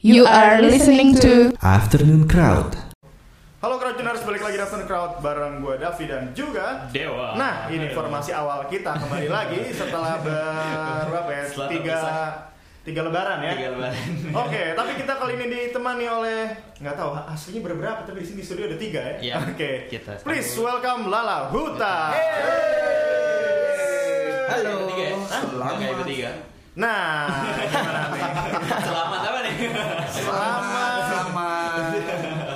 You are listening to Afternoon Crowd. Halo Crowdtuners, balik lagi Afternoon Crowd bareng gue Davi dan juga Dewa. Nah, ini informasi awal kita kembali lagi setelah ber berapa ya? Setelah tiga terpisah. tiga lebaran ya. Tiga lebaran. Oke, tapi kita kali ini ditemani oleh nggak tahu aslinya berberapa tapi di sini di studio ada tiga ya. Iya, Oke. kita. Please welcome Lala Huta. Halo. Tiga ya? Hah? Nah, gimana nih? Selamat apa nih? Selamat Selamat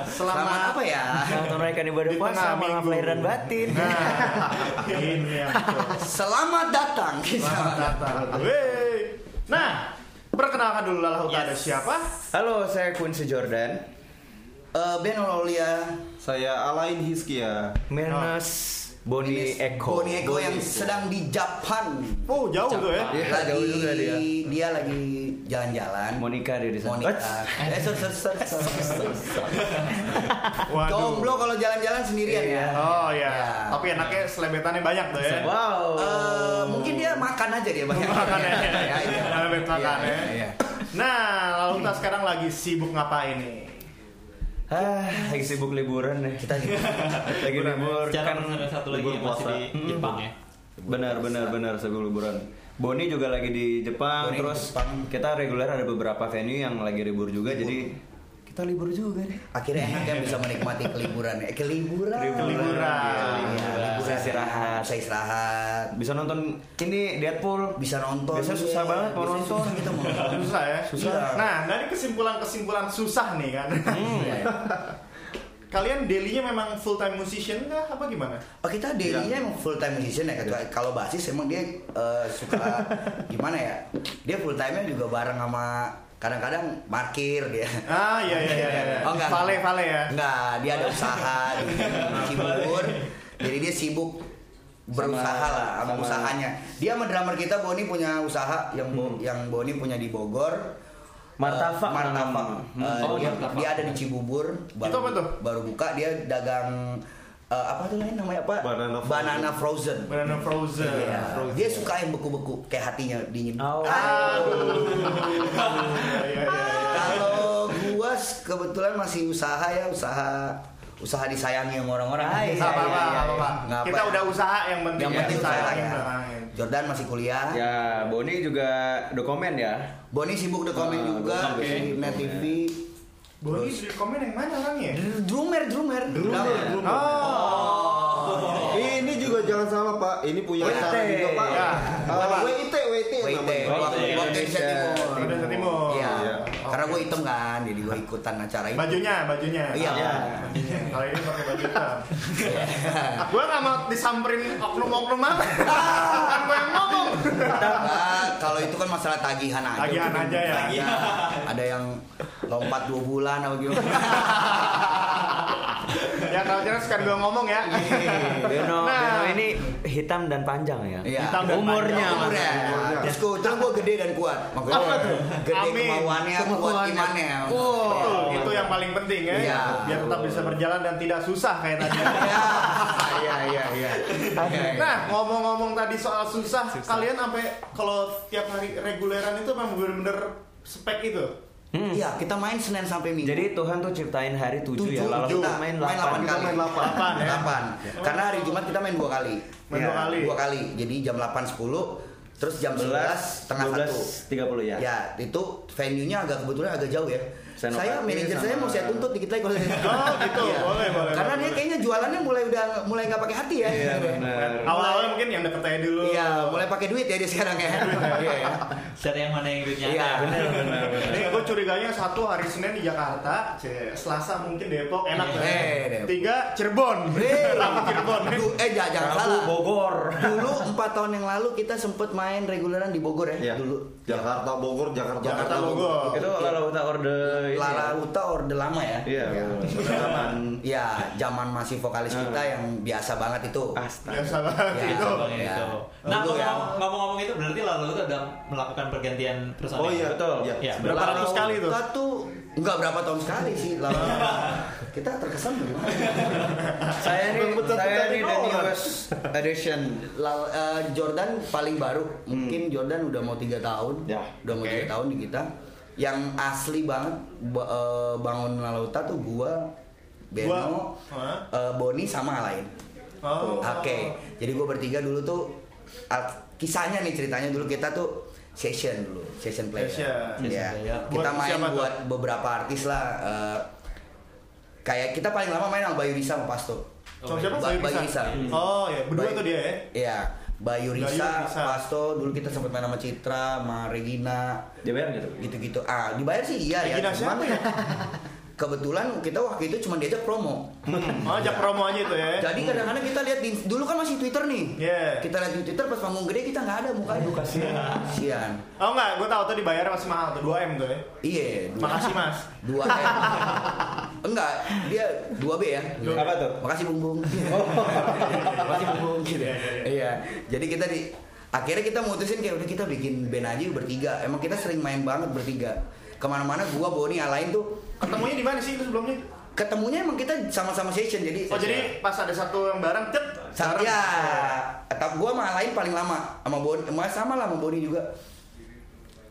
selamat apa ya? Selamat menunaikan ibadah puasa, maaf lahir dan batin. Nah, ini yang. Selamat datang. Selamat datang. Wey. Nah, perkenalkan dulu Lala Huta ada siapa? Halo, saya Quincy Jordan. Eh, ben Ololia Saya Alain Hiskia. Minus Boni Eko. Boni Eko yang sedang di Japan. Oh, jauh tuh ya. Iya, lagi jauh juga dia. dia lagi jalan-jalan. Monica dia di sana. Monica. Eh, sorry, sorry, sorry. Waduh. Jomblo kalau jalan-jalan sendirian ya. Oh ya. Ya. Tapi enaknya selebetannya banyak tuh ya. Wow. Eh, mungkin dia makan aja dia banyak. Makan ya. Ya, iya. Selebet makan Iya, ya. iya. Nah, lalu kita sekarang lagi sibuk ngapain nih? Ah, lagi sibuk liburan nih. Kita lagi libur Secara kan satu lagi libur yang masih puasa. di Jepang ya. Benar, benar, benar sibuk liburan. Boni juga lagi di Jepang, Boni di terus Jepang. kita reguler ada beberapa venue yang lagi libur juga, jadi kita libur juga deh. Akhirnya enak ya bisa menikmati keliburan ya. Keliburan. Keliburan. Iya, liburan. Bisa istirahat. Bisa istirahat. Bisa nonton ini Deadpool. Bisa nonton. Biasanya susah Iya. banget mau nonton. susah kita mau nonton. Susah ya? Susah. Nah, dari kesimpulan-kesimpulan susah nih kan. Iya. Kalian daily-nya memang full time musician kah? Apa gimana? Oh kita daily-nya emang full time musician ya. Kalau basis emang dia eh, suka gimana ya? Dia full time-nya juga bareng sama kadang-kadang parkir dia. Ah, iya iya iya. iya. Oh, enggak. Vale vale ya. Enggak, dia ada usaha di Cibubur. Jadi dia sibuk berusaha lah sama sama- usahanya. Dia sama drummer kita Boni punya usaha yang Bo- yang Boni punya di Bogor. Martabak Eh, Martabak. namanya. Eh, Oh, dia, Martabak. dia ada di Cibubur. Baru, Itu apa tuh? Baru buka dia dagang eh, apa tuh lain namanya apa? Banana frozen. Banana frozen. Banana frozen. Iya. Frozen. Dia suka yang beku-beku kayak hatinya dingin. Oh. Aduh. Iya iya iya. Kalau gua kebetulan masih usaha ya, usaha usaha disayangi sama orang-orang. Ah, iya, Nggak apa-apa, iya, apa-apa. Nggak Kita apa. udah usaha yang penting Yang ya, penting usaha disayangin ya. Jordan masih kuliah. Ya, Boni juga dokumen ya. Boni sibuk di komen Ah, juga oke. di Net TV. Boni komen yang mana orangnya? Drummer, drummer, drummer. Oh. Pak. Ini punya WIT. acara juga Pak. Ya. Ah, WIT, WIT. WIT, Indonesia Timur. Iya. Iya. Karena gue hitam kan, jadi gue ikutan acara itu. Bajunya, bajunya. Iya. Ah, bajunya. Kalau ini pakai baju hitam. Gue nggak mau disamperin oknum-oknum apa. Kan gue yang ngomong. Nah, kalau itu kan masalah tagihan aja. Tagihan aja ya. Tagihan. Ada yang lompat dua bulan atau gimana? ya kalau jangan sekarang gue ngomong ya. Beno, Nah. Beno ini hitam dan panjang ya. Iya. Hitam dan Umurnya, panjang. Umurnya. Umurnya. Terus gue, terus gue gede dan kuat. Makanya Apa tuh? gede Amin. kemauannya, kuat Kemauannya. imannya. Betul, itu yang paling penting ya. Iya. Biar tetap bisa berjalan dan tidak susah kayak tadi. Iya, iya, iya. iya. Nah, ngomong-ngomong tadi soal susah, kalian sampai kalau tiap hari reguleran itu memang bener-bener spek itu. Iya, kita main Senin sampai Minggu. Jadi Tuhan tuh ciptain hari tujuh, ya, Tujuh, lalu tujuh. kita main main 8 delapan. kali. main delapan. Delapan, ya? Delapan. Karena hari Jumat kita main dua kali. Main dua Iya, kali. Dua kali. Jadi jam 8 10 terus jam 11 setengah 12, 30 ya. Ya, itu venue-nya agak kebetulan agak jauh ya. Senopati saya manajer saya mau saya tuntut dikit lagi kalau saya. Oh, gitu. Boleh, boleh, Karena boleh. dia kayaknya jualannya mulai udah mulai nggak pakai hati ya. Iya, benar. Awal-awal mungkin yang deket aja dulu. Iya, mulai pakai duit ya dia sekarang ya. Iya ya. Set yang mana yang duitnya Iya. Benar, benar. Ini gue curiganya satu hari Senin di Jakarta, Selasa mungkin Depok, enak Iya. Depok. Tiga Cirebon, Eh, Rabu Cirebon. Eh jangan, salah. Bogor. Dulu empat tahun yang lalu kita sempet main reguleran di Bogor ya. Iya. Dulu. Jakarta Bogor, Jakarta. Jakarta Bogor. Itu lalu kita orde ini. Lara ya. Uta orde lama ya. Iya, zaman Iya, zaman masih vokalis kita Ah. yang biasa banget itu. Astaga. Biasa banget Ya, itu. Bang, Ya. itu. Nah, Dulu ya. ngomong- ngomong-ngomong itu berarti lalu itu udah melakukan pergantian perusahaan. Oh iya, Betul. Iya. Iya, Berapa ratus kali tuh? Uta tuh enggak berapa tahun sekali sih. Lara. kita terkesan gimana? Saya nih, Betul-betul saya nih the newest edition. La- eh, Jordan paling baru, mungkin Jordan udah mau tiga tahun, Ya, udah mau oke. tiga tahun di kita. Yang asli banget ba- eh, bangun Lalauta tuh gua Beno, Gua- eh, Boni sama Alain. Oh. Oke, jadi gue bertiga dulu tuh al- kisahnya nih ceritanya dulu kita tuh session dulu, session player. Session. Iya. Session player. Kita Buat main siapa tuh? buat beberapa artis lah. eh, kayak kita paling lama main sama Bayu Risa sama Pasto. Sama siapa? Ba- Bayu Bayu Risa. Oh ya, berdua Bayu- tuh dia ya. Iya, Bayu Risa, Risa. Pasto, dulu kita sempat main sama Citra, sama Regina, Dia bayar gitu. gitu-gitu. Ah, dibayar sih iya ya. Regina siapa ya? kebetulan kita waktu itu cuma diajak promo. Oh, ajak promo aja itu ya. Jadi kadang-kadang kita lihat di dulu kan masih Twitter nih. Iya. Kita lihat di Twitter pas panggung gede kita nggak ada mukanya. Kasihan. Oh enggak, gue tahu tuh dibayar masih mahal tuh 2 m tuh ya. Iya. Makasih mas. Dua M. Enggak, dia 2 B ya. Apa tuh? Makasih Bung Bung. Makasih Bung Bung gitu. Iya. Jadi kita di akhirnya kita mutusin kayak udah kita bikin band aja bertiga. Emang kita sering main banget bertiga. Ke mana-mana gua Boni Alain tuh Ketemunya di mana sih itu sebelumnya? ketemunya emang kita sama-sama session jadi Oh jadi pas ada satu yang bareng, cet. Sa- bareng. ya, tapi gua sama lain paling lama sama Boni, sama sama lah sama Boni juga.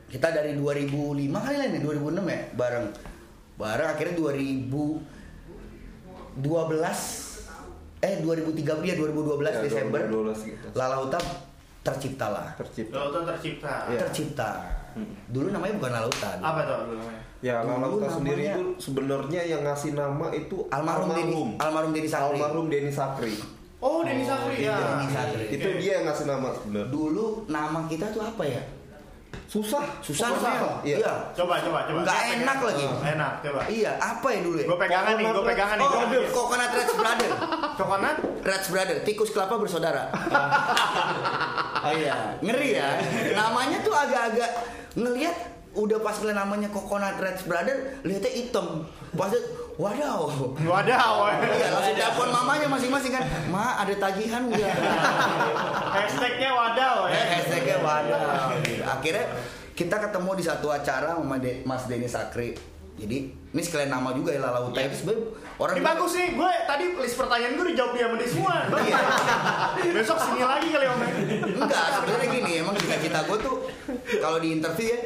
Kita dari 2005 kali lah nih, 2006 ya, bareng. Bareng akhirnya 2012 eh 2013 ya 2012 Ya, Desember 2012 gitu. Lalauta tercipta lah. Tercipta. Lalu tuh tercipta. Iya. Tercipta. Dulu namanya bukan Lalauta. dulu. Apa tuh dulu namanya? Ya, Dulu Lalauta namanya- sendiri itu sebenarnya yang ngasih nama itu Almarhum Denny Almarhum Denny Sakri. Almarhum Denny Sakri. Oh, Denny Sakri ya. Denny Sakri. Itu dia yang ngasih nama sebenarnya. Dulu nama kita tuh apa ya? Susah. Susah namanya. Iya. Iya. Coba, coba, coba. Nggak enak pegang. lagi. Enak, coba. Iya, apa ya dulu ya? Gue pegangan nih, gue pegangan nih. Oh. Coconut Reds Brother. Coconut? Reds Brother, tikus kelapa bersaudara. oh iya, ngeri ya. Namanya tuh agak-agak ngelihat udah pas ngeliat namanya Coconut Reds Brother, lihatnya hitam. Pas wadaw. Wadaw. Iya, langsung telepon mamanya masing-masing kan. Ma, ada tagihan enggak? Hashtagnya wadaw ya. Eh, hashtagnya wadaw. Akhirnya kita ketemu di satu acara sama De- Mas Denny Sakri. Jadi ini sekalian nama juga ya Lalauta itu sebenarnya orang Ini bagus nih, gue tadi list pertanyaan gue dijawab dia sama dia semua. Iya. Besok sini lagi kali om. Enggak, sebenarnya gini, emang cita-cita gue tuh kalau di interview ya,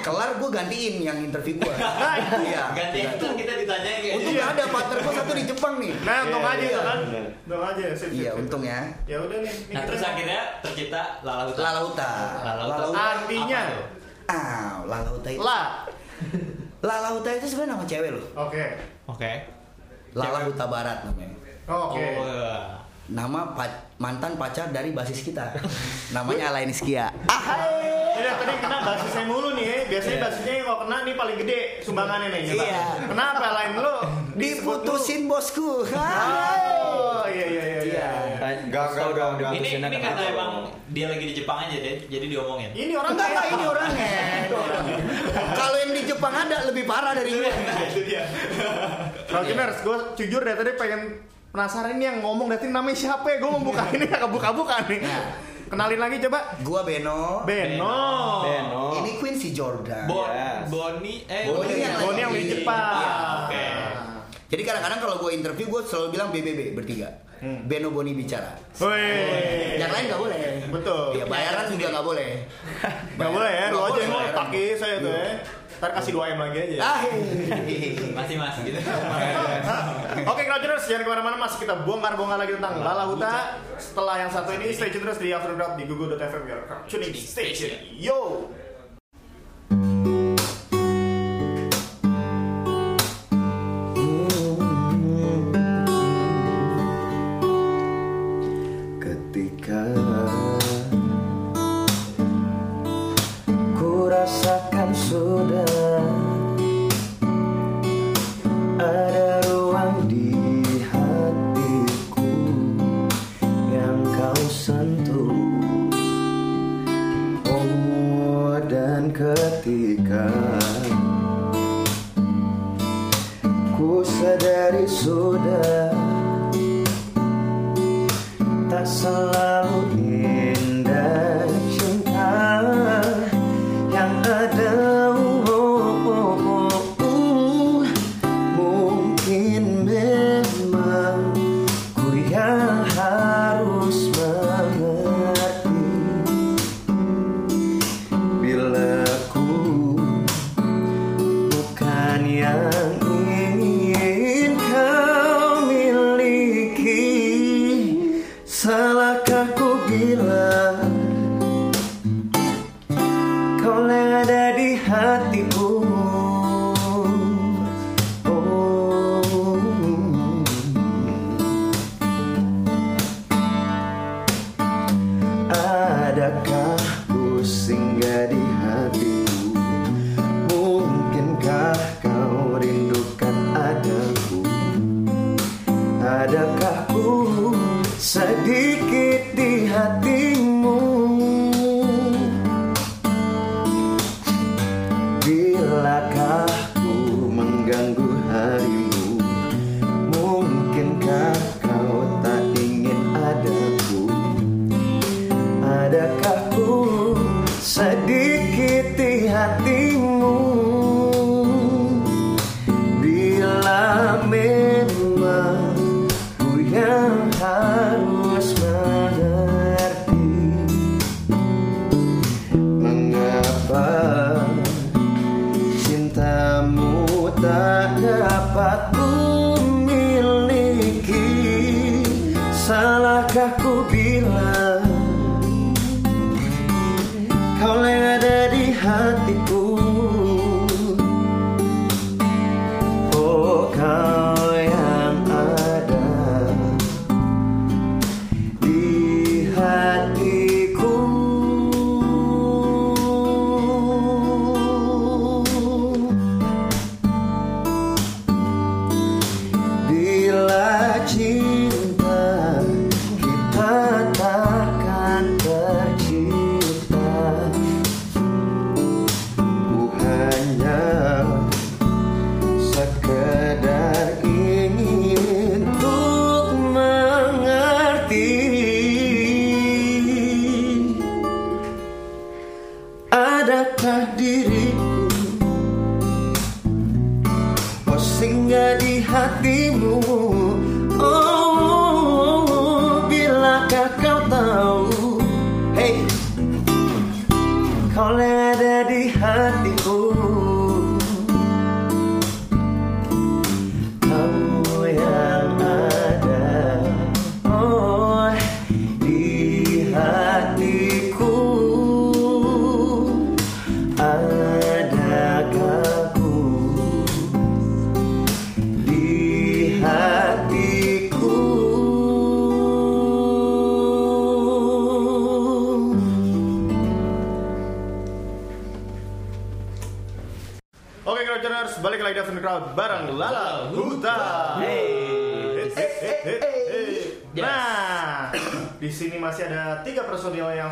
kelar gue gantiin yang interview gue. Nah, itu. Iya. Ganti itu kita ditanyain kayak Untung Iya. ada partner gue satu di Jepang nih. Nah, untung Iya, aja iya, itu kan. Untung aja, sip, sip, Iya, untung ya. Ya udah nih. Nah kita- terus akhirnya tercipta Lalauta. Lalauta. Lalauta. Artinya Apa tuh? Ah, Lalauta itu. Lah. Lalauta itu sebenarnya nama cewek loh. Oke. Oke. Lalauta Barat namanya. Oke. Oh, iya. Nama pa- mantan pacar dari basis kita. Namanya Alain Skia. Ah, Jadi tadi kena basisnya mulu nih ya. Biasanya basisnya yang kalau kena nih paling gede sumbangannya nih. Iya. Kenapa lain lu? diputusin bosku. Oh, iya iya iya. iya. Enggak, enggak, enggak, enggak. Ini ini kenapa? karena emang dia lagi di Jepang aja deh, jadi diomongin. Ini orang Enggak ini orangnya. Kalau yang di Jepang ada lebih parah dari gue. itu dia. Kalau Kiners, gue jujur dari tadi pengen penasaran ini yang ngomong dari namanya siapa ya? Gue mau buka ini gak buka-buka nih. Kenalin lagi coba. Gua Beno. Beno. Beno. Ini Quincy Jordan. Bon, Yes. Boni, eh Boni yang Boni yang di Jepang. Iya, oke. Jadi kadang-kadang kalau gue interview gue selalu bilang BBB bertiga. Hmm. Beno Boni bicara. Woi. Yang lain nggak boleh. Betul. Iya bayaran juga nggak boleh. Gak boleh ya, Nggak aja yang taki saya tuh ya. Ntar kasih 2 M lagi aja. Ah, masih mas gitu. Oke, Crowders, jangan ke mana-mana masih kita bongkar-bongkar lagi tentang Lala Huta. Setelah yang satu ini, stay tune terus di After Crowd di google.fm. Your tuning station. Yo!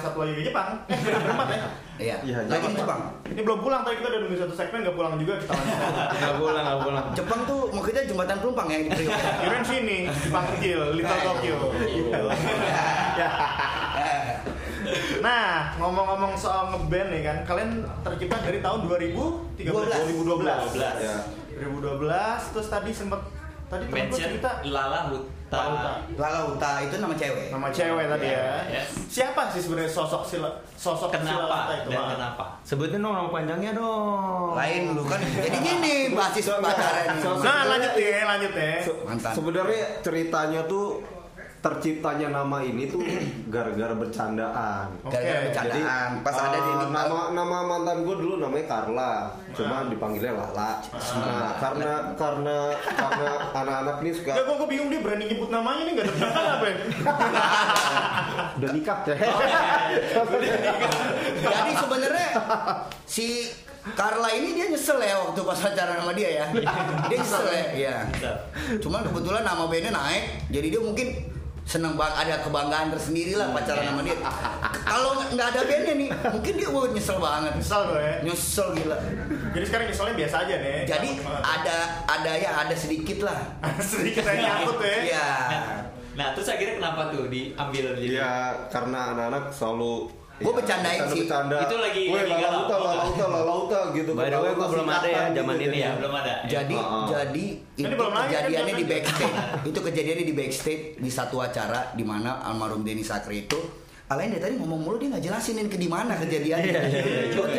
Satu lagi ke Jepang. Eh, kita berempat ya. Iya. Iya, Lagi di Jepang. Ini belum pulang, tadi kita udah nunggu satu segmen nggak pulang juga kita lanjut. Nggak pulang, nggak pulang. Jepang tuh maksudnya jembatan pelumpang yang di Priok. Kirain sini, Jepang kecil, Little Tokyo. Ya. Nah, ngomong-ngomong soal ngeband nih kan, kalian tercipta dari tahun 2013, 2012. 12. Ya. 2012, terus tadi sempet tadi temen gue Mention cerita Lala Huta. Lala Huta. Lala Uta itu nama cewek. nama cewek tadi ya. Yes. Siapa sih sebenarnya sosok sila sosok Sila Kenapa itu? dan kenapa? Sebutin dong nama panjangnya dong. Lain lu kan. Jadi gini basis pacaran. Nah, lanjut ya, lanjut ya. Se- Mantan. Sebenarnya ceritanya tuh terciptanya nama ini tuh gara-gara bercandaan. Oke. Gara-gara bercandaan. Pas ada di eh, nama nama mantan gue dulu namanya Carla, cuma dipanggilnya Lala. Nah, karena karena karena anak-anak ini suka Gak, gue, gue bingung dia berani nyebut namanya nih gak ada apa ya? udah nikah ya. Jadi sebenarnya si Carla ini dia nyesel ya waktu pas pacaran sama dia ya. Dia nyesel ya. Iya. Cuman kebetulan nama bandnya naik, jadi dia mungkin seneng bang ada kebanggaan tersendiri lah pacaran sama dia. Kalau nggak ada bandnya nih, mungkin dia wah, nyesel banget. Misal tuh ya. Nyesel gila. Jadi sekarang nyeselnya biasa aja nih. Jadi ada ada ya ada sedikit lah. sedikit yang nyangkut ya. Iya. Nah, terus akhirnya kenapa tuh diambil jadi? Ya karena anak-anak selalu Gua bercandain sih. bercanda. Itu lagi- Weh, lagi galau. lauta, lauta, lauta gitu. By the way, gua belum ada ya zaman ini Ya, ya. belum ada. Jadi Ah. jadi Ini itu kan kejadiannya di backstage. itu kejadiannya di backstage di satu acara di mana almarhum Denny Sakri itu Alain dari tadi ngomong mulu dia nggak jelasinin ke di mana kejadiannya.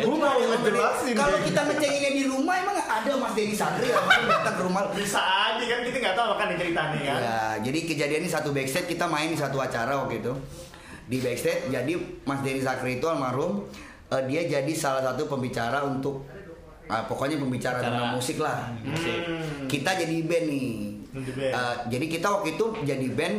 Gua mau ngejelasin. Kalau kita ngecenginnya di rumah emang ada Mas Denny Satri yang datang ke rumah Bisa aja kan kita nggak tahu kan nih ceritanya kan. Ya, jadi kejadian ini satu backstage kita main di satu acara waktu itu. Di backstage jadi Mas Denny Sakri itu almarhum eh, dia jadi salah satu pembicara untuk ah, pokoknya pembicara Acara. tentang musik lah. Musik. Kita jadi band nih. Band. Eh, jadi kita waktu itu jadi band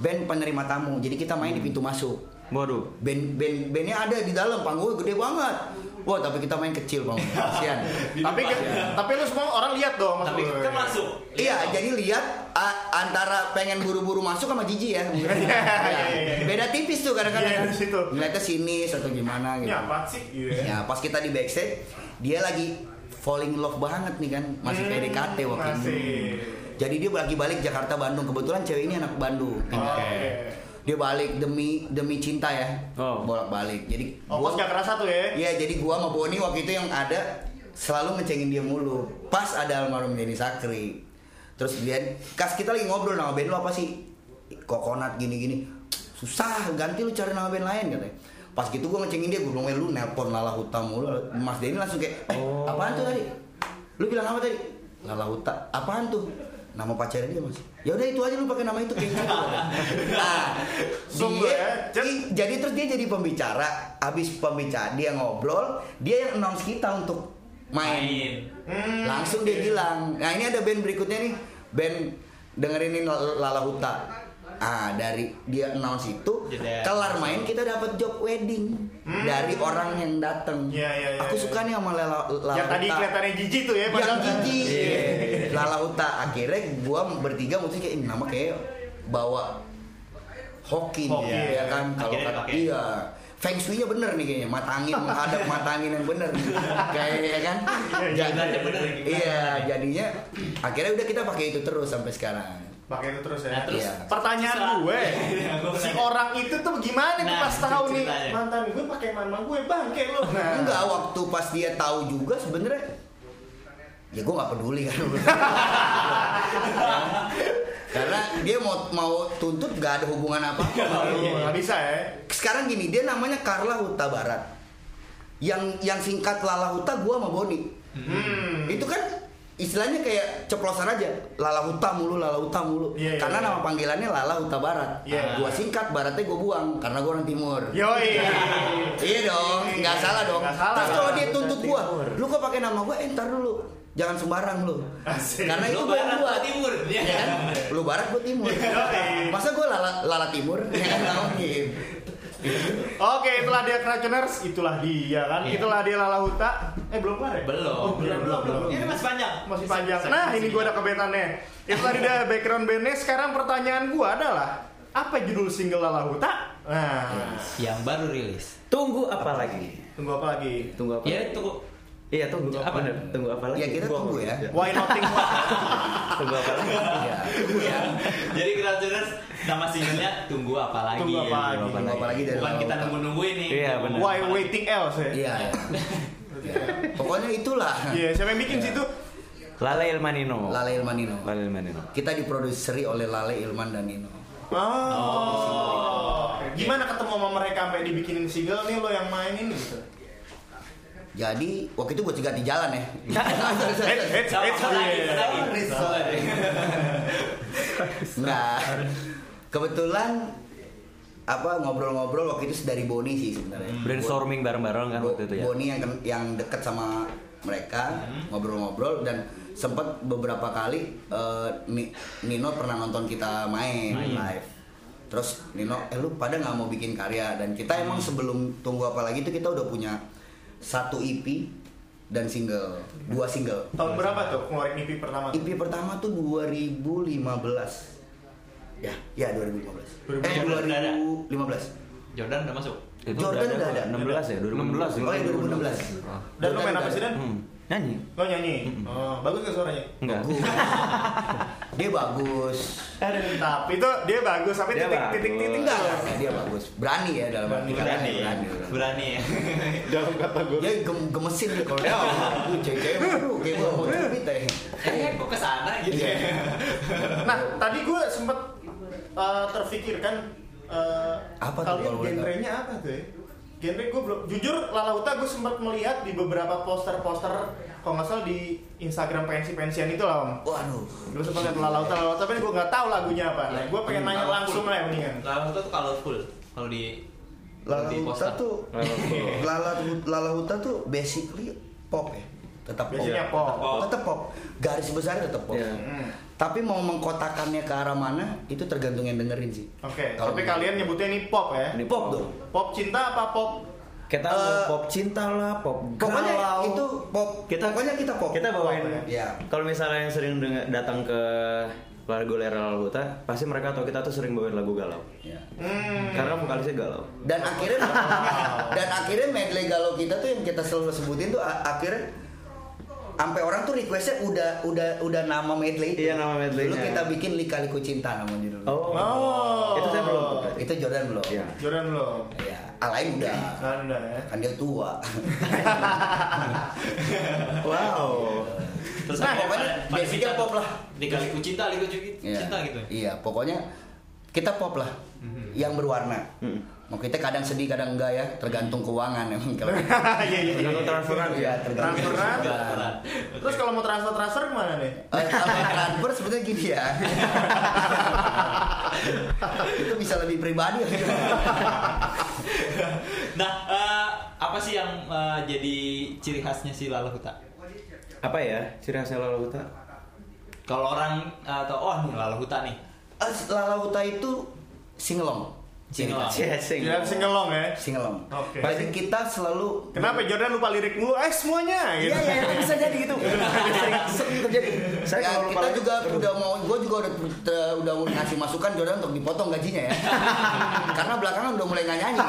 band penerima tamu. Jadi kita main di pintu masuk. Waduh. Band band bandnya ada di dalam panggungnya gede banget. Wah tapi kita main kecil bang, kasihan. Tapi kan, tapi lu semua orang lihat dong Tapi kan masuk. Iya, jadi lihat a- antara pengen buru-buru masuk sama jijik ya. iya, Ya, iya. Beda tipis tuh kadang-kadang. Iya, situ. Ngeliatnya sinis atau gimana gitu. Ini apa sih? Ya. Ya, pas kita di backstage, dia lagi falling in love banget nih kan, masih Hmm, PDKT waktu itu. Jadi dia lagi balik Jakarta Bandung. Kebetulan cewek ini anak Bandung. Oke. Dia balik demi demi cinta ya. Oh. Bolak-balik. Jadi Oh, gua- gak kerasa tuh ya. Iya, jadi gua sama Boni waktu itu yang ada selalu ngecengin dia mulu. Pas ada almarhum Denny Sakri. Terus dia kas kita lagi ngobrol nama band lu apa sih? Kokonat gini-gini. Susah, ganti lu cari nama band lain katanya. Pas gitu gua ngecengin dia, gua bilang, "Eh, lu nelpon Lala Huta mulu." Mas Denny langsung kayak, "Eh, apaan tuh tadi? Lu bilang apa tadi?" Lala Huta. Apaan tuh? Nama pacarnya dia, Mas. Ya udah itu aja lu pakai nama itu kayak gitu. nah, dia, ya. i- jadi terus dia jadi pembicara habis pembicara dia ngobrol dia yang announce kita untuk main, Main. Hmm, langsung dia bilang nah ini ada band berikutnya nih band dengerin ini Lala Huta ah dari dia announce itu Jeda. kelar main kita dapat job wedding dari orang yang datang Hmm. Iya, iya, iya, aku iya. suka nih sama Lala, Lala Yang tadi Huta kelihatannya jijik tuh ya. yang padahal- gigi Lala Huta akhirnya gua bertiga mesti kayak "Ini nama kayak bawa hoki nih, Hoki, ya kan kalau kata iya Feng Shui-nya bener nih kayaknya, matangin, menghadap matangin yang bener Kayak ya kan Iya, Ja- gimana bener, gimana? Iya, jadinya akhirnya udah kita pakai itu terus sampai sekarang Pakai itu terus ya. Nah, terus Iya. Pertanyaan Susah. gue, Iya, si orang itu tuh gimana nih Nah, pas tahu nih ceritanya. mantan gue pakai mama gue bangke lu. Nah. Enggak, waktu pas dia tahu juga sebenarnya ya gue nggak peduli kan karena dia mau mau tuntut gak ada hubungan apa Aduh, nggak bisa ya. sekarang gini dia namanya Carla Huta Barat yang yang singkat Lala Huta gua sama Boni Hmm. itu kan istilahnya kayak ceplosan aja Lala Huta mulu Lala Huta mulu Iya, iya, karena iya. nama panggilannya Lala Huta Barat Iya. gua singkat Baratnya gua buang karena gua orang timur. Iya dong, nggak salah dong. Nggak salah. Terus kalau dia tuntut gua, lu kok pakai nama gua? Eh, ntar dulu. Jangan sembarang lu. Asik. Karena itu Lu gua barat, gua gua timur. Ya kan? Lu barat gua timur. Masa gua lala, lala timur? Ya kan mungkin. Oke, itulah dia Cracuners, itulah dia kan. Iya. Itulah dia Lala Huta. Eh, belum kelar ya? Belum. Oh, belum, belum, belum. Ini masih panjang. Masih panjang. Nah, ini gue ada kebetannya. Itu tadi dia background bandnya. Sekarang pertanyaan gue adalah apa judul single Lala Huta? Nah, Yang baru rilis. Tunggu apa lagi? tunggu apa lagi? Tunggu apa? Ya tunggu. Iya, tunggu. Apa? Bener. Tunggu apa lagi? Ya kita tunggu ya. Why nothing? Tunggu apa lagi? Iya, tunggu ya. Jadi Crowdtuners nama singlenya tunggu apa lagi? Tunggu apa lagi? Tunggu apa lagi dari Bukan Lala kita Huta. nunggu-nunggu ini. Iya, bener. Why waiting else ya? Iya, ya. Ya. Pokoknya itulah. Iya, siapa yang bikin situ? Lale Ilmanino. Lale Ilmanino. Lale Ilmanino. Kita diproduseri oleh Lale Ilman dan Nino. Oh. Gimana ketemu sama mereka sampai dibikinin single nih lo yang mainin gitu? Jadi waktu itu gue cegat di jalan ya. Enggak. Kebetulan apa ngobrol-ngobrol waktu itu dari Boni sih sebenarnya. Brainstorming bareng-bareng kan waktu itu ya. Boni yang yang dekat sama mereka ngobrol-ngobrol dan sempat beberapa kali eh, Ni- Nino pernah nonton kita main live. Terus Nino, eh lu pada nggak mau bikin karya dan kita emang sebelum tunggu apa lagi itu kita udah punya satu EP dan single, dua single. Tahun berapa tuh ngeluarin EP pertama? tuh? EP pertama tuh 2015. Ya, ya 2015. Eh 2015 udah ada. 2015. Jordan udah masuk. Itu Jordan udah ada. 16 ya, 2016. Oh ya 2016. Dan lu main apa sih Dan? Nyanyi. Lo nyanyi? Oh, bagus gak suaranya? Enggak. Dia bagus. Tapi itu dia bagus, tapi Dia titik bagus. titik titik Enggak, enggak, dia bagus. Berani ya dalam arti kata Berani. berani. Berani ya. Dalam kata gue. Dia gem gemesin nih kalau dia. Aduh, cewek-cewek baru kayak gua mau cubit ya. Eh, kok ke sana gitu ya? Nah, tadi gue sempet uh, terfikirkan eh, Apa kalau genrenya apa tuh ya? Genre gue belum jujur Lala Huta gue sempat melihat di beberapa poster-poster kalau nggak salah di Instagram pensi-pensian itu lah om. Waduh. Gue sempat lihat Lala Huta, Lala Huta, tapi gue nggak tahu lagunya apa. Nah, gue pengen nanya langsung lah mendingan. Lala Huta tuh colorful kalau di Lala di poster. tuh Lala Lala Huta tuh basically pop ya. Tetap pop. Biasanya pop. Pop. Tetap pop. Garis besarnya tetap pop. Iya. Tapi mau mengkotakannya ke arah mana itu tergantung yang dengerin sih. Oke, Kalau tapi gitu. kalian nyebutnya ini pop ya? Ini pop dong. Pop cinta apa pop? Kita mau pop cinta lah, pop Pokoknya galau. itu pop. Kita pokoknya kita pop. Kita bawain. Pop, ya. Kalau misalnya yang sering denger- datang ke lagu Lera Huta, pasti mereka tahu kita tuh sering bawain lagu galau. Ya. Hmm. Karena vokalisnya galau. Dan akhirnya dan akhirnya medley galau kita tuh yang kita selalu sebutin tuh akhirnya sampai orang tuh requestnya udah udah udah nama medley itu. Iya, nama medley-nya. Dulu kita bikin Lika-Liku Cinta nama judulnya. Oh. Oh. Itu saya belum. Itu Jordan belum. Iya. Jordan belum. Iya, Alain udah. Nah, udah ya. Kan dia tua. Wow. Terus Nah, apa- pokoknya basicnya cinta pop lah. Dikaliku cinta, liku Iya. cinta gitu. Iya, pokoknya kita pop lah. Yang berwarna. Mau kita kadang sedih, kadang enggak ya, tergantung keuangan emang kalau. Iya iya iya. Tergantung transferan Iya, ya. tergantung Transferan. Terus kalau mau transfer transfer ke mana nih? Eh, kalau transfer sebenarnya gini ya. itu bisa lebih pribadi. Nah, eh, apa sih yang eh, jadi ciri khasnya si Lala Huta? Apa ya ciri khasnya Lala Huta? Kalau orang atau oh nih Lala Huta nih. Eh, Lala Huta itu singelong. Singelong. Cie, sing. Jangan singelong ya. Singelong. Oke. Jadi kita selalu Kenapa Jordan lupa lirik mulu? Eh semuanya gitu. Iya, iya, itu bisa jadi gitu. Sering terjadi. Saya Ya, kalau lupa kita juga udah mau, gue juga udah udah mau ngasih masukan Jordan untuk dipotong gajinya ya. Karena belakangan udah mulai nggak nyanyi.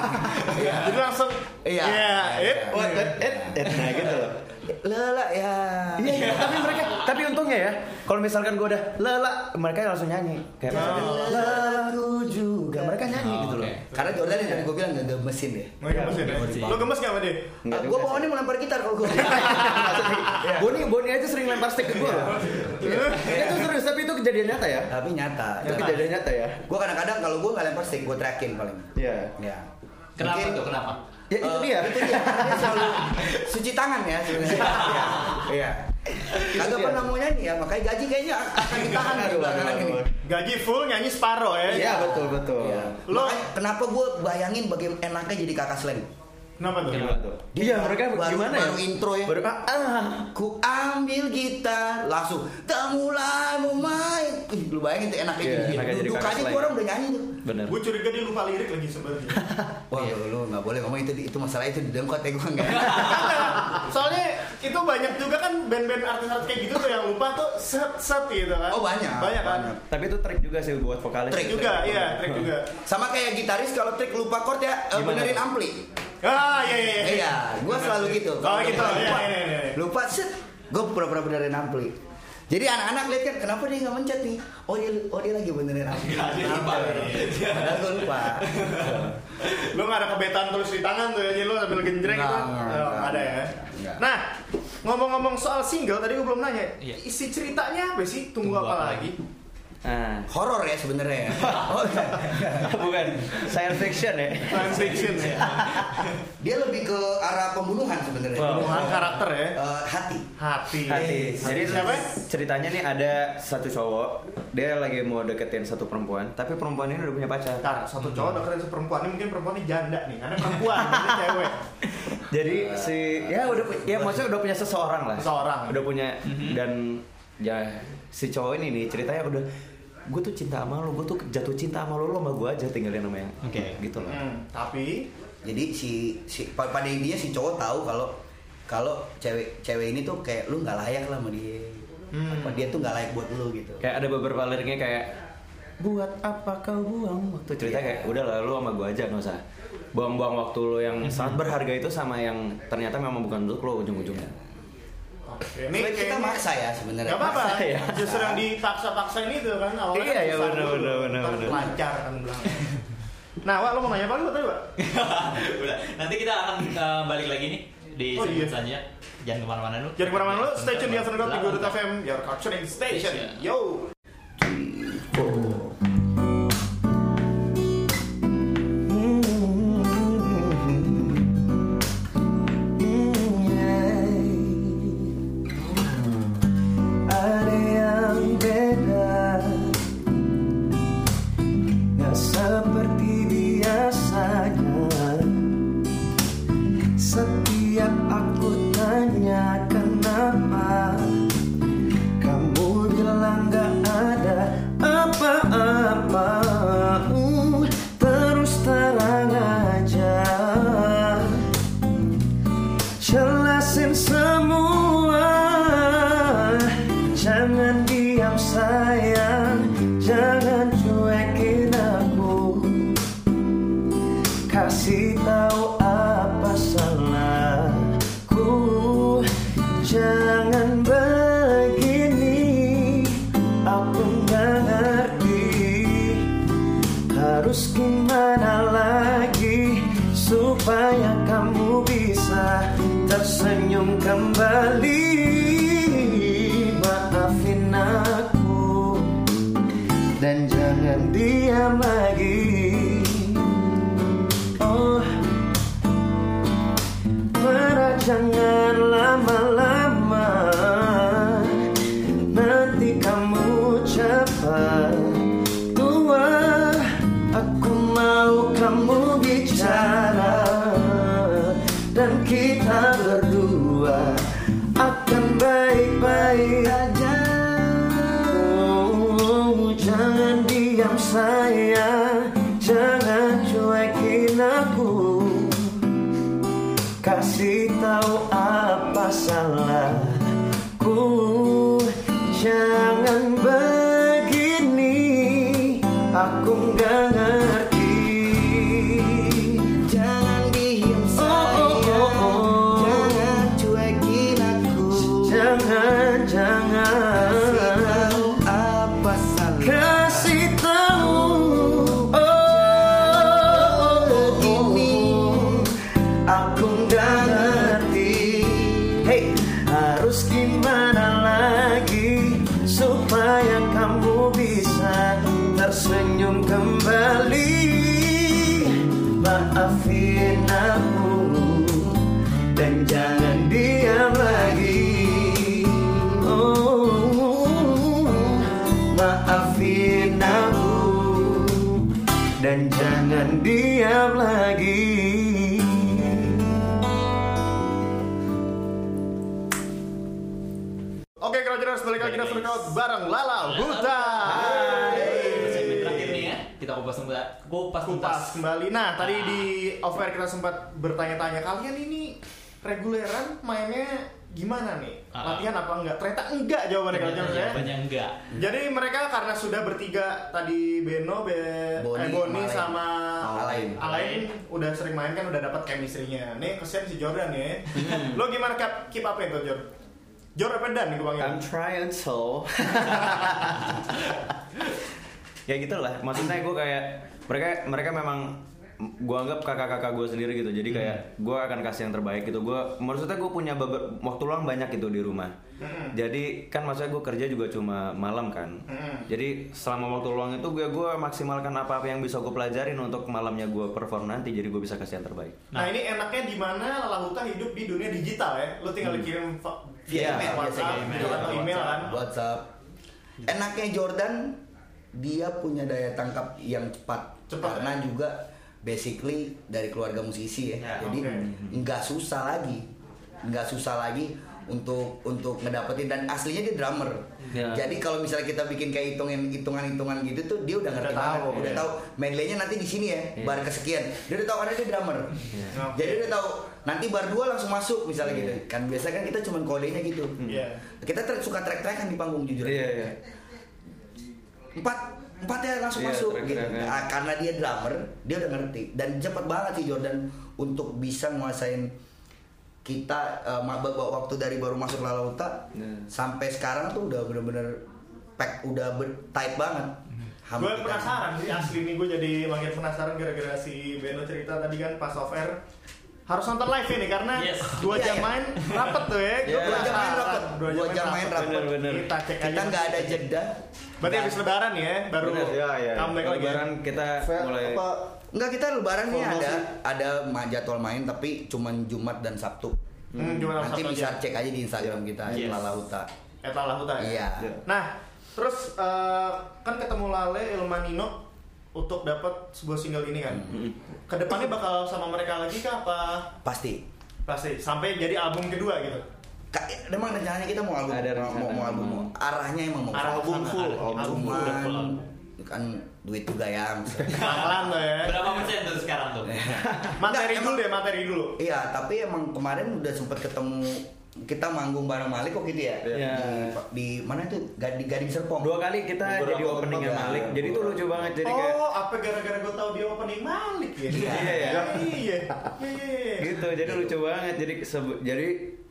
Iya. Jadi langsung Iya. Iya, it. Wah, eh, eh, eh, nah gitu loh. Lala ya. Iya, iya, tapi mereka, tapi untungnya ya, kalau misalkan gue udah lala, mereka langsung nyanyi. Kayak misalkan, lalaku juga, mereka nyanyi gitu loh. Oke. Karena Jordan yang tadi gue bilang gak gemesin deh. Mau gemes ya? Lo gemes gak sama dia? Enggak gue juga bawaannya melempar gitar kalau gue. Boni, Boni aja sering lempar stick ke gue loh. Itu serius, tapi itu kejadian nyata ya. Tapi nyata. Itu kejadian nyata ya. Gue kadang-kadang kalau gue nggak lempar stick, gue trackin paling. Iya. Ya. Kenapa Mungkin- tuh? Kenapa? Ya itu Eh, dia. Itu dia. Dia selalu cuci tangan ya sebenarnya. Iya. Iya. Kagak pernah mau nyanyi ya, makanya gaji kayaknya akan ditahan di belakangan ini. Gaji full nyanyi separoh ya. Iya betul betul. Iya. Lo- Makanya kenapa gue bayangin bagaimana enaknya jadi kakak slang? Kenapa tuh? Gimana tuh? Dia Iya mereka baru- gimana ya? baru intro ya. Baru ah, ah. Ku ambil gitar, langsung tak mulai mau main. Ih, lu bayangin tuh enaknya Iya, jadi. enaknya jadi Duduk aja tuh orang udah nyanyi tuh. Bener. Gue curiga dia lupa lirik lagi sebenarnya. Wah, lu, lu nggak boleh ngomong itu itu masalah itu di dengkot ya gue enggak. Soalnya itu banyak juga kan band-band artis-artis kayak gitu tuh yang lupa tuh set-set gitu kan. Oh, banyak. Banyak kan. Banyak. Tapi itu trik juga sih buat vokalis. Trik Juga, iya, trik juga. Sama kayak gitaris kalau trik lupa chord ya eh, benerin ampli. Ah, iya iya iya. Iya, gue selalu gitu. Oh, Kalau gitu. lupa, Iya, iya, iya, iya. lupa set, gue pura-pura benerin ampli. Jadi anak-anak lihat kan, kenapa dia nggak mencet nih? Oh dia, oh dia lagi benerin ampli. Dia lupa. Padahal gue lupa. Lo gak ada kebetan tulis di tangan tuh ya, jadi lo sambil genjreng gitu. Nggak, nggak, Oh, nggak. nggak ada ya. Nggak. Nah, ngomong-ngomong soal single tadi gue belum nanya. Iya. Isi ceritanya apa sih? Tunggu, Tunggu apa, apa lagi? Ah. Horor ya sebenarnya. ya. Oh, Bukan science fiction ya. Science fiction ya. dia lebih ke arah pembunuhan sebenarnya. Wow. Pembunuhan karakter ya. Eh, hati. Hati. Hati. Jadi siapa? ceritanya nih ada satu cowok, dia lagi mau deketin satu perempuan, tapi perempuan ini udah punya pacar. Ntar, satu cowok deketin seperempuan ini mungkin perempuannya janda nih, karena perempuan, ini cewek. Jadi si ya udah ya maksudnya udah punya seseorang lah. Seseorang. Udah punya dan ya si cowok ini nih ceritanya udah gue tuh cinta sama lo, gue tuh jatuh cinta sama lo, lo sama gue aja tinggalin sama yang Oke. gitu loh. Hmm, tapi Jadi si si pa- pada intinya si cowok tahu kalau kalau cewek cewek ini tuh kayak lu nggak layak lah sama dia. Hmm. Apa dia tuh nggak layak buat lu gitu. Kayak ada beberapa liriknya kayak buat apa kau buang waktu cerita Iya. kayak udah lah lu sama gue aja nggak usah buang-buang waktu lo yang sangat berharga itu sama yang ternyata memang bukan untuk lo ujung-ujungnya. Oke, Ini kita kayaknya- maksa ya sebenarnya. Gak apa-apa, ya. justru yang dipaksa-paksa ini tuh kan awalnya Iya, kan iya, dulu. bener, bener, Ntar bener. lancar kan belakang. Nah, Wak, lo mau nanya apa lu tadi, Wak? Udah. Nanti kita akan eh, balik lagi nih di Oh, iya. selanjutnya. Jangan ke mana-mana dulu. Jangan ke mana-mana lu, stay tune di Lalu. Gurut FM, your capturing station. Yo! Sayang Jangan cuekin aku. Kasih tahu apa salahku bareng Lala Huta. Segmen terakhir nih ya. Kita kupas tuntas. Kupas. Kupas kembali. Nah, tadi di off air kita sempat bertanya-tanya kalian ini reguleran mainnya gimana nih? Ah. Latihan apa enggak? Ternyata enggak jawabannya Crowders ya. Jawabannya enggak. Jadi mereka karena sudah bertiga tadi Beno, Be, Boni, eh, Boni sama Alain. Alain udah sering main kan udah dapat chemistry-nya. Nih kesian si Jordan ya. Hmm. Lo gimana keep, keep up itu Jor? Jor apa Dan nih gue panggil? I'm trying so. ya gitulah. Maksudnya gue kayak mereka mereka memang gue anggap kakak-kakak gue sendiri gitu. Jadi kayak gue akan kasih yang terbaik gitu. Gue maksudnya gue punya beber- waktu luang banyak gitu di rumah. Hmm. Jadi kan maksudnya gue kerja juga cuma malam kan. Hmm. Jadi selama waktu luang itu gue gue maksimalkan apa-apa yang bisa gue pelajarin untuk malamnya gue perform nanti. Jadi gue bisa kasih yang terbaik. Nah, ini enaknya di mana Lalahuta hidup di dunia digital ya. Lo tinggal kirim fa- Via via email, WhatsApp email. atau email kan. WhatsApp. Enaknya Jordan dia punya daya tangkap yang cepat, Cepat, karena ya? juga basically dari keluarga musisi ya. Ya, Jadi nggak susah lagi, nggak susah lagi untuk untuk ngedapetin dan aslinya dia drummer. Ya. Jadi kalau misalnya kita bikin kayak hitungan hitungan hitungan gitu tuh dia udah ngerti Udah banget, tahu, udah ya. tahu medley-nya nanti di sini ya, bar kesekian. Dia udah tahu karena dia drummer. Oke. Jadi dia udah tahu nanti bar dua langsung masuk misalnya gitu. Kan biasa kan kita cuma kodenya gitu. Iya. Kita track, suka track-trackan di panggung jujur. Iya iya. Empat empat ya langsung Iya, masuk gitu. track-trackan. Ah, karena dia drummer, dia udah ngerti dan cepet banget sih Jordan untuk bisa nguasain kita eh, ba- waktu dari baru masuk Lalauta Iya. sampai sekarang tuh udah bener-bener pack udah ber- tight banget. Gue penasaran sih asli nih gue jadi makin penasaran gara-gara si Beno cerita tadi kan pas off air harus nonton live ini karena Yes. dua Iya, jam iya. main rapet tuh ya. Iya. Dua jam main rapet, Dua dua jam main rapet. Bener, bener. Kita cek aja. Kita nggak ada jeda. Berarti habis lebaran ya baru Bener, ya, ya. comeback lagi. ya? Lebaran kita Fair, mulai apa Enggak kita lebaran nih ada ada jadwal main tapi cuman Jumat dan Sabtu. Hmm, Jumat dan Nanti Sabtu bisa aja. cek aja di Instagram kita Yes. Lalauta. Eta lah hutan. Iya. Nah, terus eh, kan ketemu Lale Ilmanino untuk dapat sebuah single ini kan. Ke depannya bakal sama mereka lagi kah apa Pasti. pasti sampai jadi album kedua gitu. Kak, emang rencananya kita mau album Ada mau, mau, album mau. arahnya emang mau Arah album sana, full, album album full. kan duit juga ya misalnya. Pelan tuh ya. Berapa persen tuh sekarang tuh? Materi Nggak, dulu emang- deh, materi dulu. iya tapi emang kemarin udah sempet ketemu kita manggung bareng Malik kok gitu ya. Iya. Di, di mana itu? Gading, Gading Serpong. Dua kali kita Beberapa jadi openingnya tempat ya. Malik. Jadi itu lucu banget. Jadi kayak oh, apa gara-gara gue tahu dia opening Malik ya? Iya, iya. Iya, iya, iya. gitu jadi lucu banget jadi jadi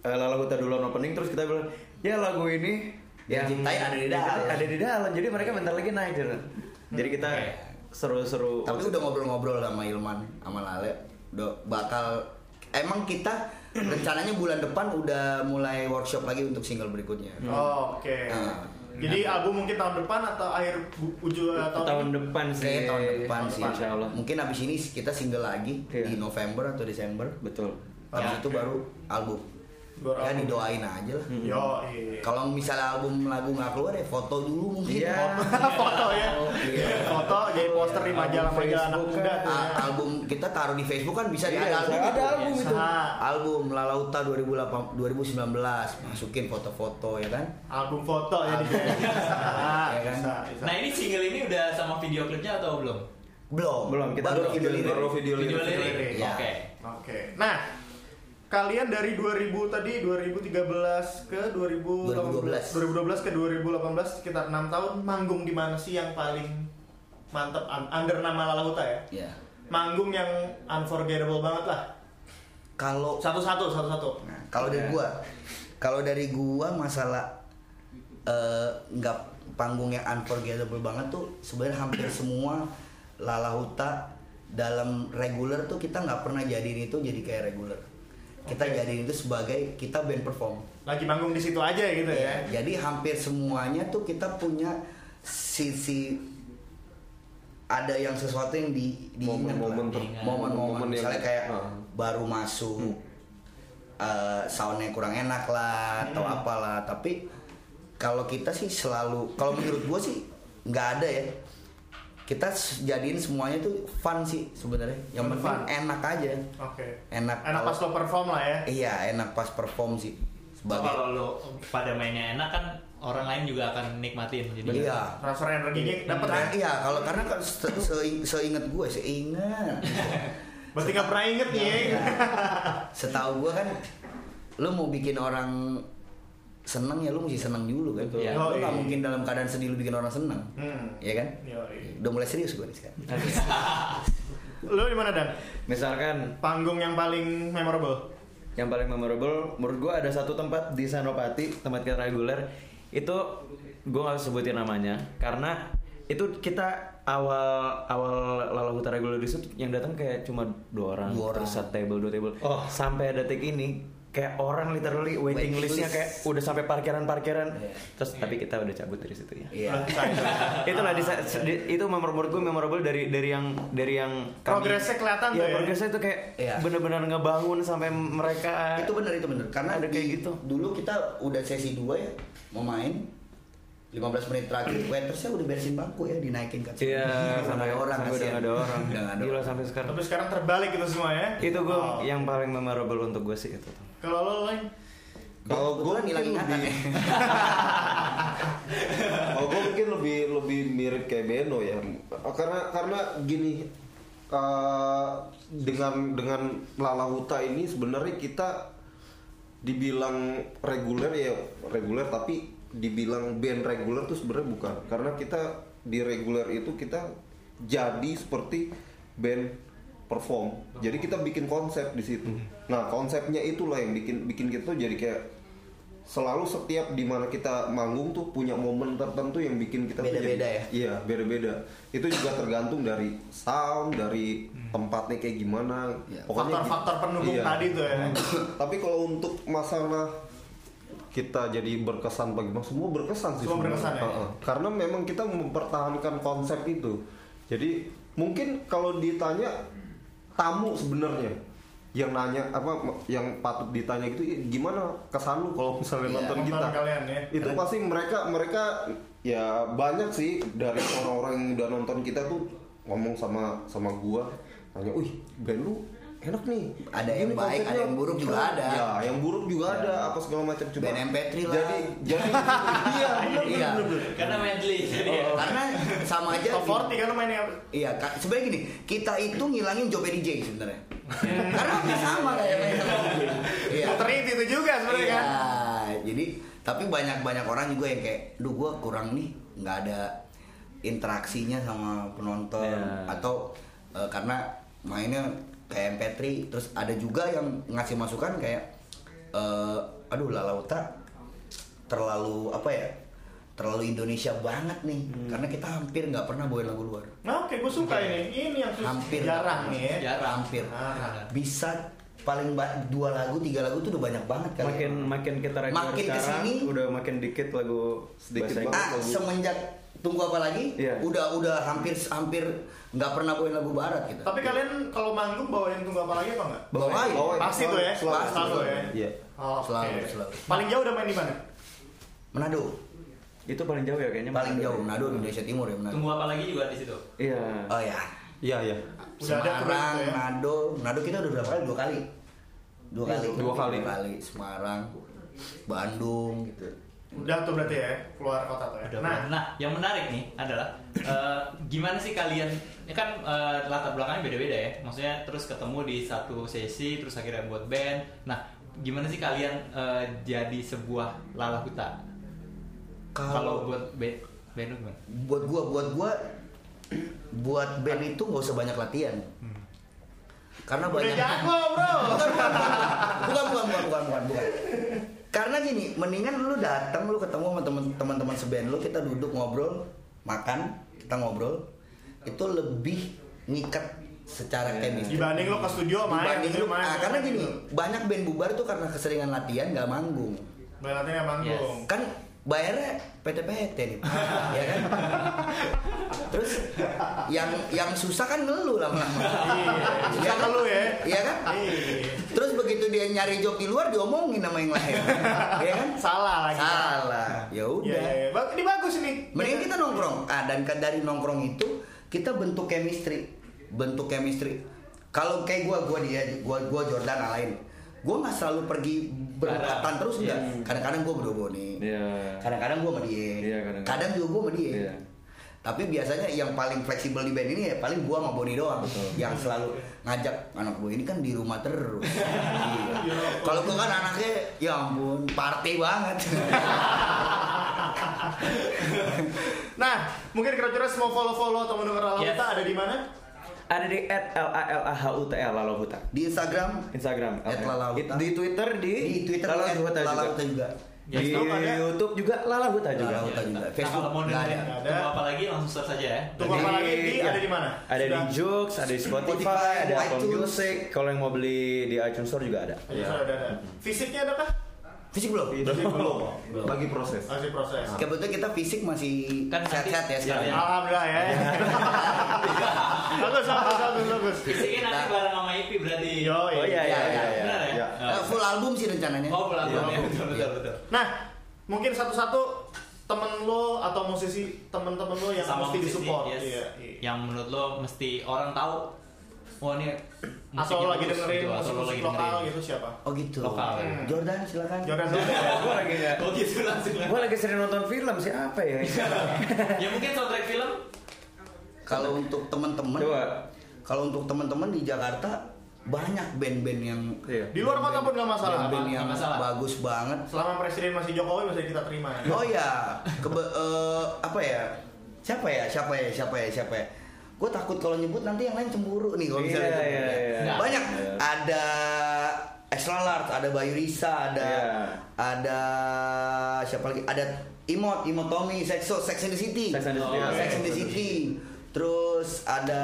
uh, Lala Huta duluan opening terus kita bilang ya lagu ini Yang ciptain ada di dalam." ada di dalam jadi mereka bentar lagi naik jadi kita seru-seru Tapi udah ngobrol-ngobrol sama Ilman, sama Lale, udah bakal emang kita rencananya bulan depan udah mulai workshop lagi untuk single berikutnya. Oh, Oke. Nah. Jadi album mungkin tahun depan atau akhir ujung eh, tahun, tahun ini? depan sih Kayaknya tahun depan sih. insya Allah Mungkin abis ini kita single lagi Iya. di November atau Desember. betul Habis itu baru album. Baru ya didoain aja lah. Yo, iya. Kalau misalnya album lagu nggak keluar ya foto dulu mungkin. Iya. foto ya. Foto jadi poster di majalah-majalah anak muda kan. ya. album kita taruh di Facebook kan bisa Iya, ada album ada itu. album itu. Album Lalauta 2008 2019 masukin foto-foto ya kan. Album foto ya di Ya kan? bisa, bisa. Nah ini single ini udah sama video klipnya atau belum? Belum. Belum, kita baru video lirik. Baru video Video lirik. lirik. Iya. Oke. Oke. Nah, kalian dari 2000 tadi 2013 ke 2018 2012 ke 2018 sekitar 6 tahun manggung di mana sih yang paling mantep un- under nama Lala Huta ya? Ya. Manggung yang unforgettable banget lah. Kalau Satu-satu, satu-satu. Nah, kalau dari gua, kalau dari gua masalah eh, nggak panggung yang unforgettable banget tuh sebenarnya hampir semua Lala Huta dalam reguler tuh kita nggak pernah jadiin itu jadi kayak reguler. Kita Oke. jadiin itu sebagai kita band perform. Lagi manggung di situ aja gitu ya. Jadi hampir semuanya tuh kita punya sisi ada yang sesuatu yang di diingat. Momen-momen momen-momen misalnya kayak Ah. baru masuk eh, soundnya kurang enak lah atau Hmm. apalah tapi kalau kita sih selalu kalau menurut gua sih nggak ada ya kita jadiin semuanya tuh fun sih sebenarnya yang Fun, penting fun. enak aja Oke. enak Enak pas lo perform lah ya. iya enak pas perform sih sebagai Kalau lo pada mainnya enak kan orang lain juga akan nikmatin. Jadi iya Transfer energinya dapat Nah, ya. iya kalau karena kan se se- seingat gue seingat Berarti nggak pernah inget nih ya. setahu gue kan lu mau bikin orang seneng ya lu mesti seneng dulu kan Iya. lu nggak Yoi. mungkin dalam keadaan sedih lu bikin orang seneng Hmm. ya kan Yoi. udah mulai serius gue nih sekarang Lo di mana Dan? misalkan Panggung yang paling memorable? yang paling memorable menurut gua ada satu tempat di Sanopati tempat kita reguler itu gua nggak sebutin namanya karena itu kita awal awal Lala Huta reguler di situ yang datang kayak cuma dua orang, Dua orang. terus satu table dua table Oh. sampai detik ini kayak orang literally waiting Waiting listnya list. kayak udah sampai parkiran parkiran Iya. terus tapi kita udah cabut dari situ ya iya itulah di, di- itu menurut gue memorable dari dari yang dari yang kami- Progresnya kelihatan Iya, tuh ya. progresnya itu kayak Iya. bener-bener ngebangun sampai mereka itu bener itu bener karena Ada kayak di- gitu. dulu kita udah sesi 2 ya mau main 15 menit terakhir waitersnya udah beresin bangku ya dinaikin ke. Iya, sampai orang sampai udah ada orang. udah nggak ada Gila orang. sampai sekarang. Tapi sekarang terbalik itu semua ya. Itu gue Oh. yang paling memorable untuk gue sih itu. Kalau lo lain Kalau gue mungkin lebih, ya. kalau gue mungkin lebih lebih mirip kayak Beno ya, karena karena gini eh, dengan dengan Lala Huta ini sebenarnya kita dibilang reguler ya reguler tapi dibilang band reguler tuh sebenarnya bukan karena kita di reguler itu kita jadi seperti band perform jadi kita bikin konsep di situ nah konsepnya itulah yang bikin bikin kita tuh jadi kayak selalu setiap di mana kita manggung tuh punya momen tertentu yang bikin kita Beda-beda jadi- ya? Iya, beda-beda. Itu juga tergantung dari sound, dari tempatnya kayak gimana. Iya. Pokoknya Faktor-faktor gitu. pendukung Iya. tadi tuh ya. Tapi kalau untuk masalah kita jadi berkesan bagaimana semua berkesan sih Semua berkesan ya? Karena memang kita mempertahankan konsep itu. Jadi mungkin kalau ditanya tamu sebenarnya yang nanya apa yang patut ditanya gitu "Ih, gimana kesan lu kalau misalnya Iya, nonton nonton kita kalian ya. itu pasti mereka mereka ya banyak sih dari orang-orang yang udah nonton kita tuh ngomong sama sama gua tanya, "Wih, band lu enak nih." Ada yang Gini baik, konsepnya." ada yang buruk juga Iya, ada. Ya, yang buruk juga ada, apa segala macam coba. Band MP3 lah. Jadi jadi iya, benar Iya. Karena medley jadi ya. karena sama aja Top 40 kan lo mainnya Iya, Kak. sebenarnya gini, kita itu ngilangin job DJ sebenarnya. Karena hampir sama kayak main sama. Iya. Muternya itu, juga sebenarnya Iya, kan. jadi tapi banyak banyak orang juga yang kayak, duh gue kurang nih, nggak ada interaksinya sama penonton Iya. atau eh, karena mainnya kayak MP3, terus ada juga yang ngasih masukan kayak, eh, aduh Lalauta terlalu apa ya, terlalu Indonesia banget nih, Hmm. karena kita hampir nggak pernah bawain lagu luar, Nah, oke, gue suka ini. Ini yang sus- hampir jarang nih ya. Jarang. hampir, Ah. bisa paling ba- dua lagu tiga lagu tuh udah banyak banget kali. makin makin kita Makin sekarang ke sini, udah makin dikit lagu Sedikit banget. ah Inggris. semenjak tunggu apa lagi Iya. udah udah hampir hampir nggak pernah bawain lagu barat gitu Tapi kalian kalau manggung bawain tunggu apa lagi apa enggak? bawain Bawain. Pasti tuh ya. Selalu, Selalu selalu. ya. Iya. Oh, Selalu, oke. selalu. Paling jauh udah main di mana? Manado itu paling jauh ya kayaknya paling Manado jauh ya. Manado Indonesia Timur ya Manado Tunggu apa lagi juga di situ. iya oh ya Iya, iya. Tuh Semarang berarti ya? Manado Manado kita udah berapa kali dua kali dua kali Dua kali. dua kali Semarang Bandung gitu Udah tuh berarti ya keluar kota tuh ya. Udah Nah, nah, yang menarik nih adalah eh, gimana sih kalian ini kan eh, latar belakangnya beda-beda ya. Maksudnya terus ketemu di satu sesi terus akhirnya buat band. Nah, gimana sih kalian eh, jadi sebuah lalahuta? Kalau buat band band lu gimana? buat gua buat gua buat band itu nggak usah banyak latihan karena udah banyak jago bro. bukan bukan bukan bukan bukan bukan bukan, bukan. Karena gini mendingan lu datang lu ketemu sama temen teman-teman seband lu kita duduk ngobrol makan kita ngobrol. Itu lebih ngikat secara chemistry. Dibanding lo ke studio main, Dibanding lu- main, ah, karena gini banyak band bubar tuh karena keseringan latihan nggak manggung. Berarti ya manggung. kan bayarnya PT-PT nih ya kan? Terus yang yang susah kan ngeluh lama-lama. Iya, susah Iya kan? lu ya. iya kan? Iya. terus begitu dia nyari job di luar diomongin sama yang lain. Ya kan? Salah lagi. salah. Ya Iya, udah. iya, iya. Ba- Ini bagus nih. mending kita nongkrong. Ah dan dari nongkrong itu kita bentuk chemistry. Bentuk chemistry. Kalau kayak gua gua dia gua gua Jordan lain gua nggak selalu pergi Bareng. terus enggak Iya. kadang-kadang gua berdua nih Iya. kadang-kadang gua sama dia Iya, kadang-kadang. kadang juga gua sama dia Iya. tapi biasanya yang paling fleksibel di band ini ya paling gua sama Boni doang yang selalu ngajak anak gua ini kan di rumah terus Iya. kalau gua kan anaknya ya ampun party banget Nah, mungkin kira-kira mau follow-follow atau mendengar Lala Yes. Ada di mana? Ada di at l a l a h u t l lalahuta di Instagram Instagram At Lalahuta. di Twitter di, di Twitter lalahuta juga Lalahuta juga di YouTube ada. YouTube juga lalahuta juga Lalahuta juga Nah, Facebook kalau mau ada Ada. tunggu apa lagi langsung search saja ya. Tunggu apa lagi? Di, iya. ada di mana? Ada di Sudah. Joox, ada di Spotify, Spotify, ada Apple iTunes. Music. Kalau yang mau beli di iTunes Store juga ada. Ada, sudah ada, ada. Fisiknya ada kah? Fisik belum Fisik belum. Lagi proses. Masih proses. kebetulan kita fisik masih Kan sehat-sehat ya sekarang Iya, Alhamdulillah ya. bagus, bagus, bagus, bagus. Fisiknya nanti bareng sama IP berarti. Yo, Oh iya iya iya. iya. Benar ya? Iya. Eh, full album sih rencananya Oh, pelan Iya. ya. Betul betul betul. Nah, mungkin satu-satu temen lo atau musisi temen-temen lo yang Sama mesti musisi, disupport. yes. Iya, iya. Yang menurut lo mesti orang tahu. Oh ini Atau lo lagi dengerin gitu, musik lagi lokal dengerin. gitu siapa? oh gitu Lokal. Hmm. Jordan silakan Jordan. Gue lagi nggak. Oh gitu langsung. Gue lagi sering nonton film sih apa ya? ya mungkin soundtrack film kalau untuk teman-teman Coba. kalau untuk teman-teman di Jakarta banyak band-band yang Iya. Di luar kota pun nggak masalah. band-band nggak yang masalah. bagus banget Selama presiden masih Jokowi masih kita terima. ya. Oh ya, kebe- eh, apa ya? Siapa ya? Siapa ya? Siapa ya? Siapa ya? Gue takut kalau nyebut nanti yang lain cemburu nih kalau Iya, misalnya nyebut. iya, iya. Banyak. Iya. Ada Eslalart, ada Bayu Risa, ada Iya. ada siapa lagi? Ada Imot, Imot Tommy, Sexo, Sex and the City. Sex and the City. Oh, Iya, Sex iya. and the City. Terus ada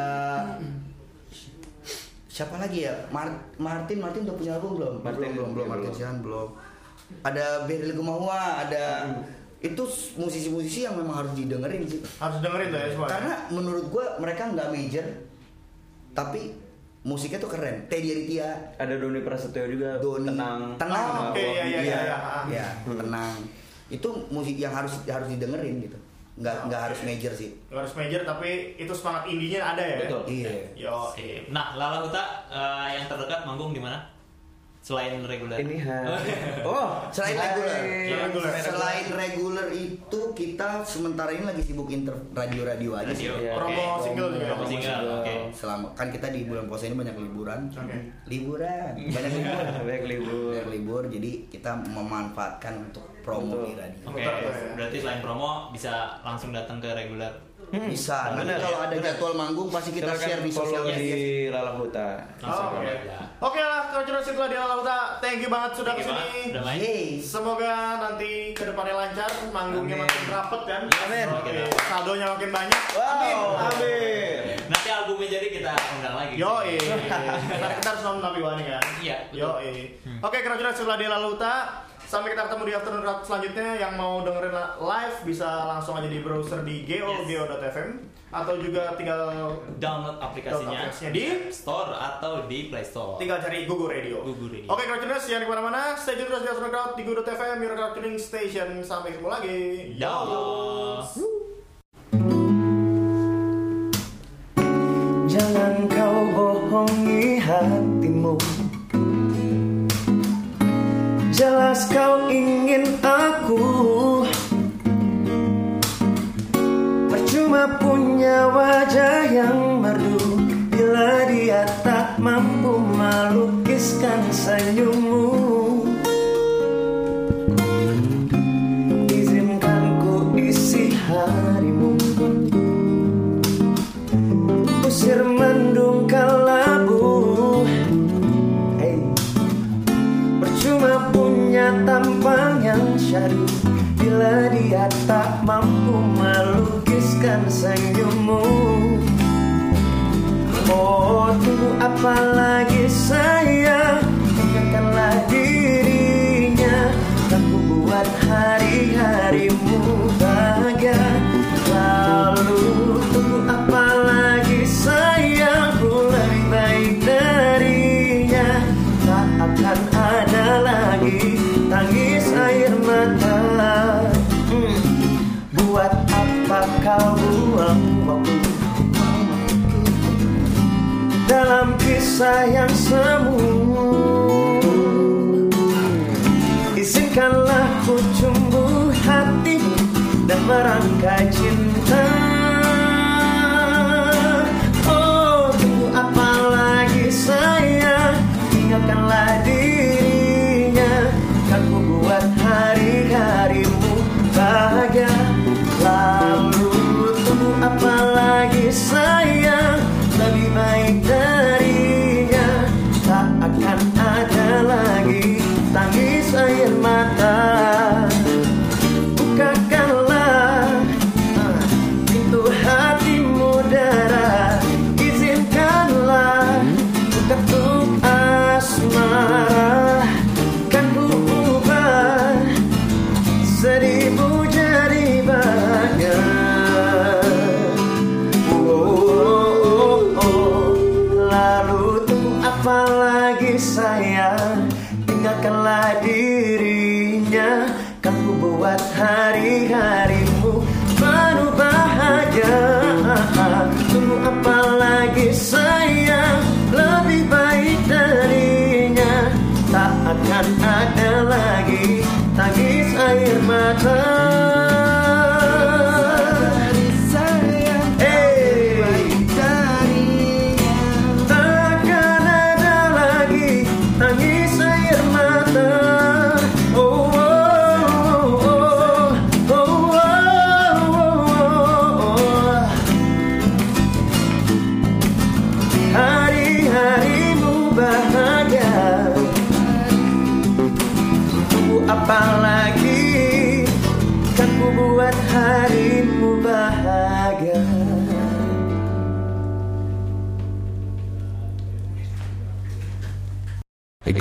siapa lagi ya? Mar- Martin, Martin udah punya album belum? Martin belum, belum, belum. belum. Martin Sihan belum. Ada Beryl Gumawa, ada itu musisi-musisi yang memang harus didengerin sih. Harus dengerin tuh ya semua. Karena menurut gua mereka nggak major, tapi musiknya tuh keren. Teddy Aditya, Ada Doni Prasetyo juga. Doni, Tenang. tenang. Oh, oke, iya, iya, iya, iya. Iya, tenang. Itu musik yang harus harus didengerin gitu. Nggak nggak harus major sih. Nggak harus major tapi itu semangat indinya ada ya. Betul. Iya. Yo, Sip. Nah, Lala Huta eh, yang terdekat manggung di mana? Selain reguler. Ini ha. Oh, Selain hai. reguler. Selain reguler. Selain reguler itu kita sementara ini lagi sibuk inter radio-radio aja sih. Radio. Iya. Oke. Promo single juga. Promo single. Oke. Selama kan kita di bulan puasa ini banyak liburan. Oke. Liburan, banyak libur. Banyak libur. Banyak libur jadi kita memanfaatkan untuk promo di radio. Oke, ya. berarti selain promo bisa langsung datang ke reguler. Bisa. Nanti Benar, kalau ya? ada jadwal manggung pasti kita Silakan share di sosial media. di Lala Huta. Oh, ya. Oke lah, Coach setelah di Lauta, thank you banget sudah ke sini. Yeay. Semoga nanti ke depannya lancar, manggungnya Amin. makin rapet kan. Amin. Oke. Saldonya makin banyak. Wow. Amin. Nanti albumnya jadi kita undang lagi. Yo, Ntar kita harus nonton Nabi Wani kan. Iya, betul. Yo, Oke, kira-kira setelah di Laluta, sampai kita ketemu di afternoon Rock selanjutnya. Yang mau dengerin live bisa langsung aja di browser di go Yes. go.fm atau juga tinggal Download aplikasinya, Download aplikasinya di App Store atau di Play Store. tinggal cari Google Radio. Google Radio. Oke, Crowdtuners jangan ke mana-mana. Stay tune terus di Afternoon Crowd di Go.fm, your crowd tuning station. Sampai ketemu lagi. Yo. Jangan kau bohongi hatimu Jelas kau ingin aku. Percuma punya wajah yang merdu Bila dia tak mampu melukiskan senyummu. Izinkan ku isi harimu tampang yang syahdu. Bila dia tak mampu melukiskan senyummu. Oh tunggu apa lagi sayang kau buang waktu dalam kisah yang semu Izinkanlah ku cumbu hatimu dan merangkai